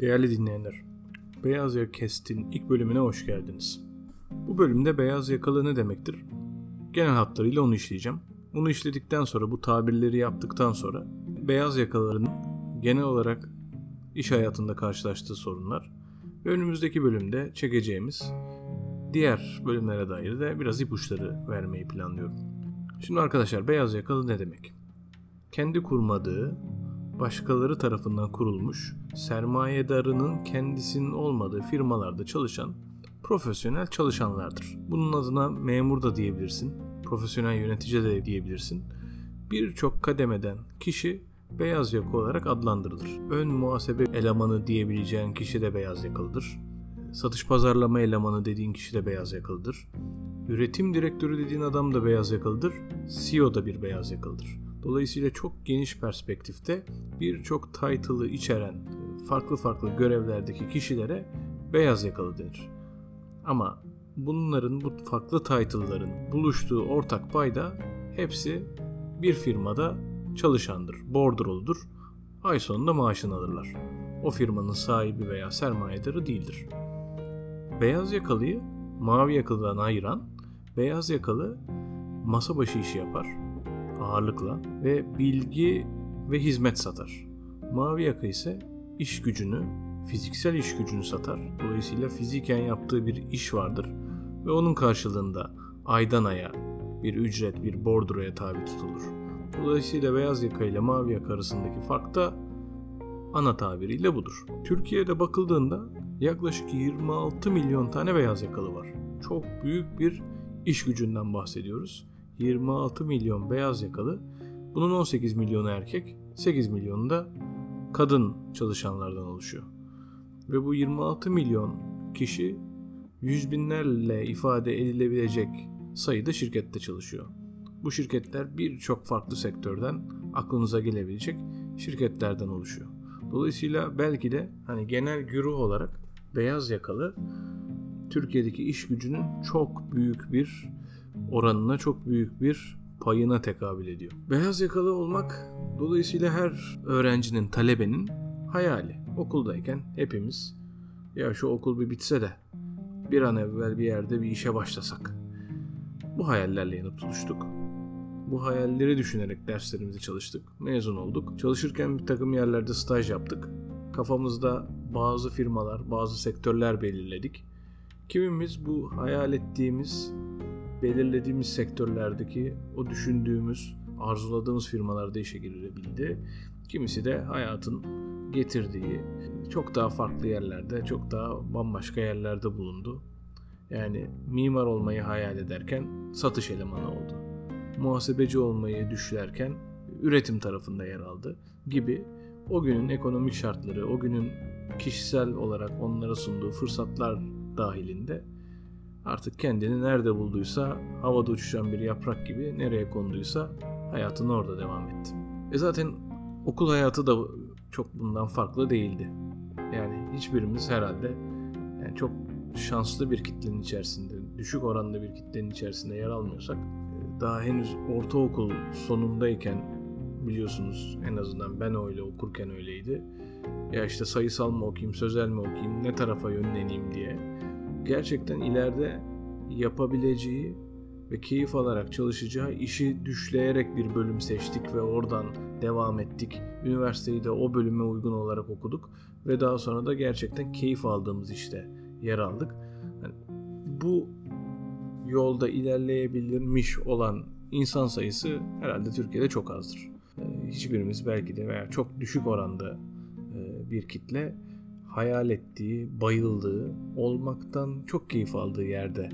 Değerli dinleyenler, Beyaz Yaka Kest'in ilk bölümüne hoş geldiniz. Bu bölümde beyaz yakalı ne demektir? Genel hatlarıyla onu işleyeceğim. Bunu işledikten sonra, bu tabirleri yaptıktan sonra beyaz yakaların genel olarak iş hayatında karşılaştığı sorunlar ve önümüzdeki bölümde çekeceğimiz diğer bölümlere dair de biraz ipuçları vermeyi planlıyorum. Şimdi arkadaşlar beyaz yakalı ne demek? Kendi kurmadığı, başkaları tarafından kurulmuş, sermayedarının kendisinin olmadığı firmalarda çalışan profesyonel çalışanlardır. Bunun adına memur da diyebilirsin, profesyonel yönetici de diyebilirsin. Birçok kademeden kişi beyaz yaka olarak adlandırılır. Ön muhasebe elemanı diyebileceğin kişi de beyaz yakalıdır. Satış pazarlama elemanı dediğin kişi de beyaz yakalıdır. Üretim direktörü dediğin adam da beyaz yakalıdır. CEO da bir beyaz yakalıdır. Dolayısıyla çok geniş perspektifte birçok title'ı içeren farklı farklı görevlerdeki kişilere beyaz yakalı denir. Ama bunların bu farklı title'ların buluştuğu ortak payda hepsi bir firmada çalışandır, bordroludur. Ay sonunda maaşını alırlar. O firmanın sahibi veya sermayedarı değildir. Beyaz yakalıyı mavi yakalıdan ayıran beyaz yakalı masa başı işi yapar ağırlıkla ve bilgi ve hizmet satar. Mavi yaka ise iş gücünü, fiziksel iş gücünü satar. Dolayısıyla fiziken yaptığı bir iş vardır ve onun karşılığında aydan aya bir ücret, bir bordroya tabi tutulur. Dolayısıyla beyaz yaka ile mavi yaka arasındaki fark da ana tabiriyle budur. Türkiye'de bakıldığında yaklaşık 26 milyon tane beyaz yakalı var. Çok büyük bir iş gücünden bahsediyoruz. 26 milyon beyaz yakalı. Bunun 18 milyonu erkek, 8 milyonu da kadın çalışanlardan oluşuyor. Ve bu 26 milyon kişi yüz binlerle ifade edilebilecek sayıda şirkette çalışıyor. Bu şirketler birçok farklı sektörden aklınıza gelebilecek şirketlerden oluşuyor. Dolayısıyla belki de hani genel güruh olarak beyaz yakalı Türkiye'deki iş gücünün çok büyük bir oranına çok büyük bir payına tekabül ediyor. Beyaz yakalı olmak dolayısıyla her öğrencinin, talebenin hayali. Okuldayken hepimiz ya şu okul bir bitse de bir an evvel bir yerde bir işe başlasak. Bu hayallerle yanıp tutuştuk. Bu hayalleri düşünerek derslerimizi çalıştık. Mezun olduk. Çalışırken bir takım yerlerde staj yaptık. Kafamızda bazı firmalar, bazı sektörler belirledik. Kimimiz bu hayal ettiğimiz, belirlediğimiz sektörlerdeki o düşündüğümüz, arzuladığımız firmalarda işe girebildi. Kimisi de hayatın getirdiği çok daha farklı yerlerde, çok daha bambaşka yerlerde bulundu. Yani mimar olmayı hayal ederken satış elemanı oldu. Muhasebeci olmayı düşlerken üretim tarafında yer aldı gibi o günün ekonomik şartları, o günün kişisel olarak onlara sunduğu fırsatlar dahilinde artık kendini nerede bulduysa havada uçuşan bir yaprak gibi nereye konduysa hayatını orada devam etti. E zaten okul hayatı da çok bundan farklı değildi. Yani hiçbirimiz herhalde yani çok şanslı bir kitlenin içerisinde, düşük oranda bir kitlenin içerisinde yer almıyorsak e, daha henüz ortaokul sonundayken biliyorsunuz en azından ben öyle okurken öyleydi. Ya işte sayısal mı okuyayım, sözel mi okuyayım, ne tarafa yönleneyim diye. Gerçekten ileride yapabileceği ve keyif alarak çalışacağı işi düşleyerek bir bölüm seçtik ve oradan devam ettik. Üniversiteyi de o bölüme uygun olarak okuduk ve daha sonra da gerçekten keyif aldığımız işte yer aldık. Yani bu yolda ilerleyebilmiş olan insan sayısı herhalde Türkiye'de çok azdır. Ee, hiçbirimiz belki de veya çok düşük oranda e, bir kitle hayal ettiği, bayıldığı, olmaktan çok keyif aldığı yerde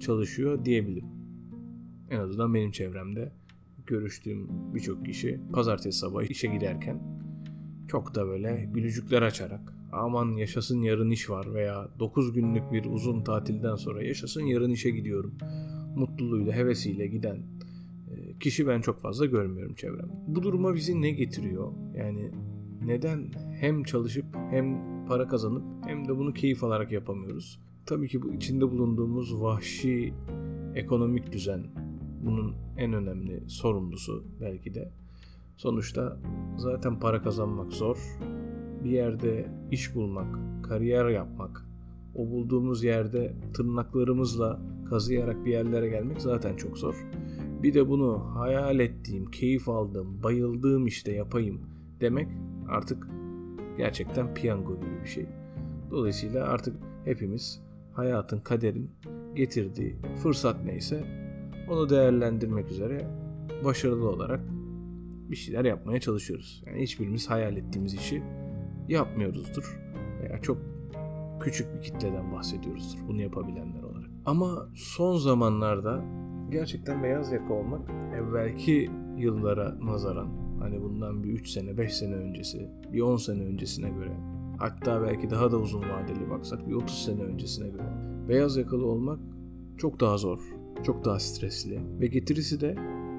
çalışıyor diyebilirim. En azından benim çevremde görüştüğüm birçok kişi pazartesi sabahı işe giderken çok da böyle gülücükler açarak aman yaşasın yarın iş var veya 9 günlük bir uzun tatilden sonra yaşasın yarın işe gidiyorum mutluluğuyla hevesiyle giden e, kişi ben çok fazla görmüyorum çevremde. Bu duruma bizi ne getiriyor? Yani neden hem çalışıp hem para kazanıp hem de bunu keyif alarak yapamıyoruz? Tabii ki bu içinde bulunduğumuz vahşi ekonomik düzen bunun en önemli sorumlusu belki de. Sonuçta zaten para kazanmak zor. bir yerde iş bulmak, kariyer yapmak, o bulduğumuz yerde tırnaklarımızla kazıyarak bir yerlere gelmek zaten çok zor. Bir de bunu hayal ettiğim, keyif aldığım, bayıldığım işte yapayım demek artık gerçekten piyango gibi bir şey. Dolayısıyla artık hepimiz hayatın, kaderin getirdiği fırsat neyse onu değerlendirmek üzere başarılı olarak bir şeyler yapmaya çalışıyoruz. Yani hiçbirimiz hayal ettiğimiz işi yapmıyoruzdur veya çok küçük bir kitleden bahsediyoruzdur bunu yapabilenler olarak. Ama son zamanlarda gerçekten beyaz yaka olmak evvelki yıllara nazaran hani bundan bir 3 sene 5 sene öncesi bir 10 sene öncesine göre hatta belki daha da uzun vadeli baksak bir 30 sene öncesine göre beyaz yakalı olmak çok daha zor, çok daha stresli ve getirisi de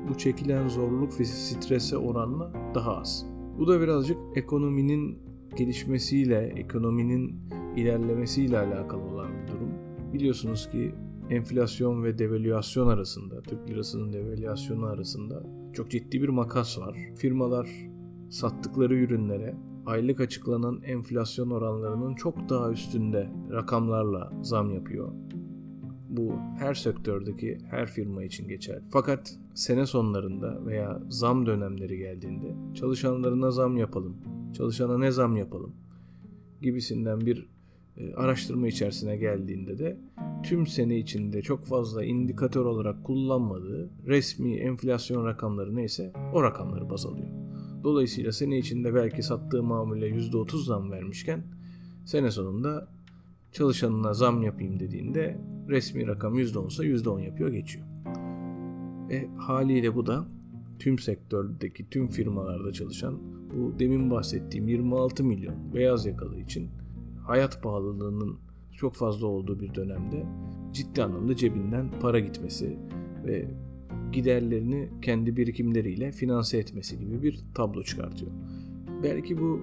bu çekilen zorluk ve strese oranla daha az. Bu da birazcık ekonominin gelişmesiyle, ekonominin ilerlemesiyle alakalı olan bir durum. Biliyorsunuz ki enflasyon ve devalüasyon arasında, Türk lirasının devalüasyonu arasında çok ciddi bir makas var. Firmalar sattıkları ürünlere aylık açıklanan enflasyon oranlarının çok daha üstünde rakamlarla zam yapıyor. Bu her sektördeki her firma için geçer. Fakat sene sonlarında veya zam dönemleri geldiğinde çalışanlarına zam yapalım, çalışana ne zam yapalım gibisinden bir araştırma içerisine geldiğinde de tüm sene içinde çok fazla indikatör olarak kullanmadığı resmi enflasyon rakamları neyse o rakamları baz alıyor. Dolayısıyla sene içinde belki sattığı mamule %30 zam vermişken sene sonunda çalışanına zam yapayım dediğinde resmi rakam %10 ise %10 yapıyor geçiyor. E, haliyle bu da tüm sektördeki tüm firmalarda çalışan bu demin bahsettiğim 26 milyon beyaz yakalı için hayat pahalılığının çok fazla olduğu bir dönemde ciddi anlamda cebinden para gitmesi ve giderlerini kendi birikimleriyle finanse etmesi gibi bir tablo çıkartıyor. Belki bu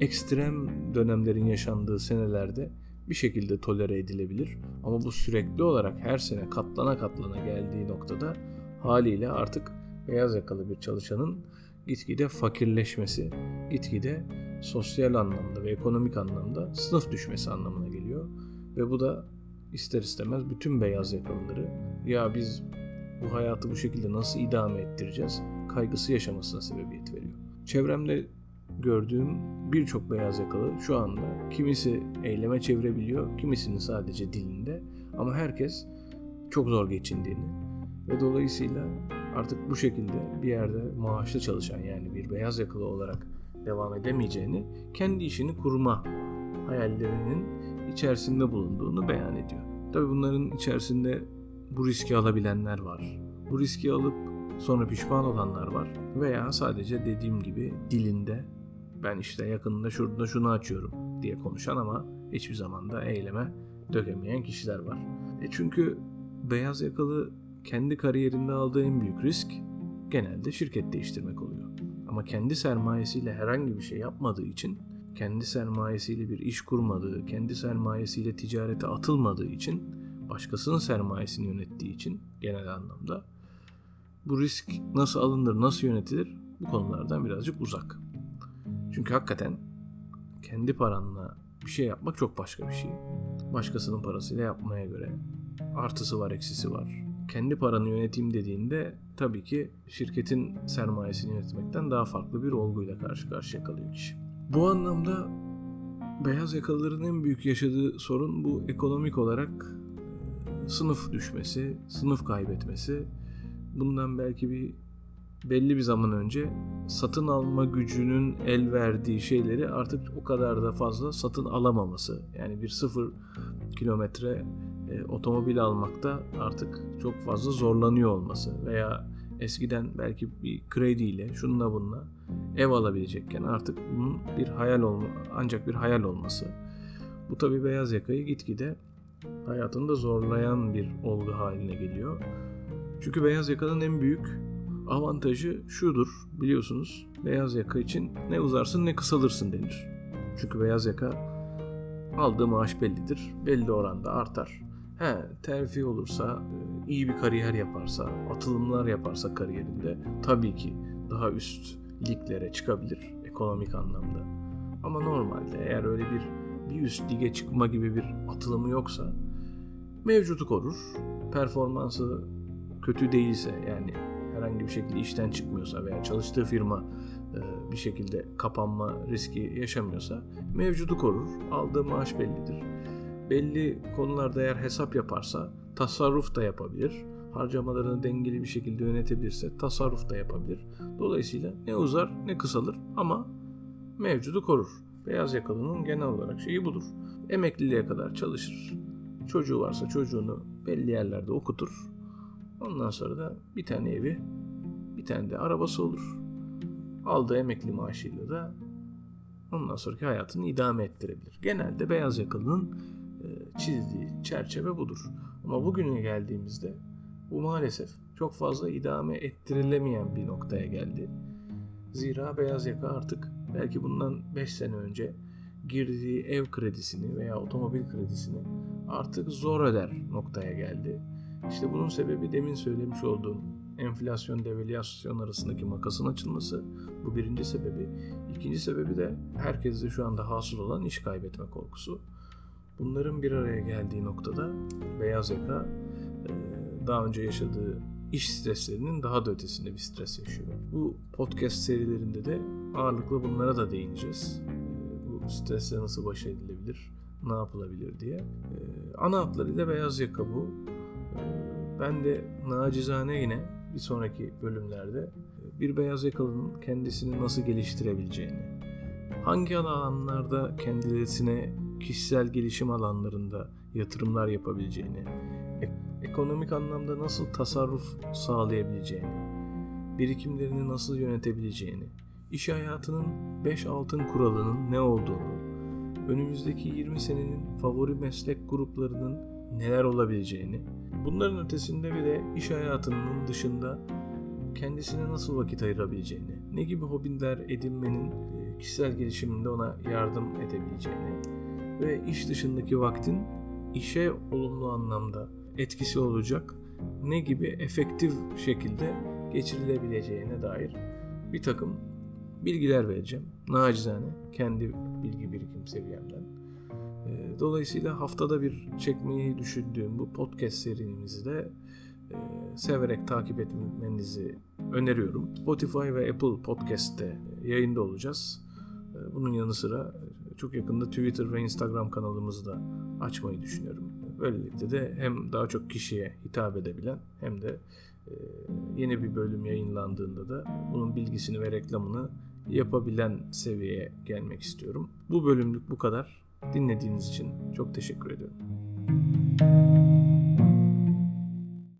ekstrem dönemlerin yaşandığı senelerde bir şekilde tolere edilebilir ama bu sürekli olarak her sene katlana katlana geldiği noktada haliyle artık beyaz yakalı bir çalışanın gitgide fakirleşmesi, gitgide sosyal anlamda ve ekonomik anlamda sınıf düşmesi anlamına geliyor. Ve bu da ister istemez bütün beyaz yakalıları ya biz bu hayatı bu şekilde nasıl idame ettireceğiz kaygısı yaşamasına sebebiyet veriyor. Çevremde gördüğüm birçok beyaz yakalı şu anda kimisi eyleme çevirebiliyor, kimisinin sadece dilinde ama herkes çok zor geçindiğini ve dolayısıyla artık bu şekilde bir yerde maaşlı çalışan yani bir beyaz yakalı olarak devam edemeyeceğini, kendi işini kurma hayallerinin içerisinde bulunduğunu beyan ediyor. Tabi bunların içerisinde bu riski alabilenler var. Bu riski alıp sonra pişman olanlar var. Veya sadece dediğim gibi dilinde ben işte yakında şurada şunu açıyorum diye konuşan ama hiçbir zaman da eyleme dökemeyen kişiler var. E çünkü beyaz yakalı kendi kariyerinde aldığı en büyük risk genelde şirket değiştirmek oluyor. Ama kendi sermayesiyle herhangi bir şey yapmadığı için, kendi sermayesiyle bir iş kurmadığı, kendi sermayesiyle ticarete atılmadığı için, başkasının sermayesini yönettiği için genel anlamda bu risk nasıl alınır, nasıl yönetilir bu konulardan birazcık uzak. Çünkü hakikaten kendi paranla bir şey yapmak çok başka bir şey. Başkasının parasıyla yapmaya göre artısı var, eksisi var kendi paranı yöneteyim dediğinde tabii ki şirketin sermayesini yönetmekten daha farklı bir olguyla karşı karşıya kalıyor kişi. Bu anlamda beyaz yakalıların en büyük yaşadığı sorun bu ekonomik olarak e, sınıf düşmesi, sınıf kaybetmesi. Bundan belki bir belli bir zaman önce satın alma gücünün el verdiği şeyleri artık o kadar da fazla satın alamaması. Yani bir sıfır kilometre e, otomobil almakta artık çok fazla zorlanıyor olması veya eskiden belki bir krediyle şununla bununla ev alabilecekken artık bunun bir hayal olma, ancak bir hayal olması. Bu tabi beyaz yakayı gitgide hayatında zorlayan bir olgu haline geliyor. Çünkü beyaz yakanın en büyük avantajı şudur biliyorsunuz. Beyaz yaka için ne uzarsın ne kısalırsın denir. Çünkü beyaz yaka aldığı maaş bellidir. Belli oranda artar. He, terfi olursa, e, iyi bir kariyer yaparsa, atılımlar yaparsa kariyerinde tabii ki daha üst liglere çıkabilir ekonomik anlamda. Ama normalde eğer öyle bir bir üst lige çıkma gibi bir atılımı yoksa mevcutu korur. Performansı kötü değilse yani herhangi bir şekilde işten çıkmıyorsa veya çalıştığı firma e, bir şekilde kapanma riski yaşamıyorsa mevcudu korur. Aldığı maaş bellidir. Belli konularda eğer hesap yaparsa tasarruf da yapabilir. Harcamalarını dengeli bir şekilde yönetebilirse tasarruf da yapabilir. Dolayısıyla ne uzar ne kısalır ama mevcudu korur. Beyaz yakalının genel olarak şeyi budur. Emekliliğe kadar çalışır. Çocuğu varsa çocuğunu belli yerlerde okutur. Ondan sonra da bir tane evi, bir tane de arabası olur. Aldığı emekli maaşıyla da ondan sonraki hayatını idame ettirebilir. Genelde beyaz yakalının çizdiği çerçeve budur. Ama bugüne geldiğimizde bu maalesef çok fazla idame ettirilemeyen bir noktaya geldi. Zira beyaz yaka artık belki bundan 5 sene önce girdiği ev kredisini veya otomobil kredisini artık zor öder noktaya geldi. İşte bunun sebebi demin söylemiş olduğum enflasyon devalüasyon arasındaki makasın açılması. Bu birinci sebebi. İkinci sebebi de herkeste şu anda hasıl olan iş kaybetme korkusu. Bunların bir araya geldiği noktada beyaz yaka daha önce yaşadığı iş streslerinin daha da ötesinde bir stres yaşıyor. Bu podcast serilerinde de ağırlıklı bunlara da değineceğiz. Bu stresle nasıl baş edilebilir, ne yapılabilir diye. Ana hatlarıyla beyaz yaka bu. Ben de nacizane yine bir sonraki bölümlerde bir beyaz yakalının kendisini nasıl geliştirebileceğini, hangi alanlarda kendisine kişisel gelişim alanlarında yatırımlar yapabileceğini, ekonomik anlamda nasıl tasarruf sağlayabileceğini, birikimlerini nasıl yönetebileceğini, iş hayatının 5 altın kuralının ne olduğunu, önümüzdeki 20 senenin favori meslek gruplarının neler olabileceğini, bunların ötesinde bir de iş hayatının dışında kendisine nasıl vakit ayırabileceğini, ne gibi hobiler edinmenin e, kişisel gelişiminde ona yardım edebileceğini ve iş dışındaki vaktin işe olumlu anlamda etkisi olacak ne gibi efektif şekilde geçirilebileceğine dair bir takım bilgiler vereceğim. Nacizane kendi bilgi birikim seviyemden. Ee, dolayısıyla haftada bir çekmeyi düşündüğüm bu podcast serimizi de e, severek takip etmenizi öneriyorum. Spotify ve Apple Podcast'te yayında olacağız. Ee, bunun yanı sıra çok yakında Twitter ve Instagram kanalımızı da açmayı düşünüyorum. Böylelikle de hem daha çok kişiye hitap edebilen hem de e, yeni bir bölüm yayınlandığında da bunun bilgisini ve reklamını yapabilen seviyeye gelmek istiyorum. Bu bölümlük bu kadar. Dinlediğiniz için çok teşekkür ediyorum.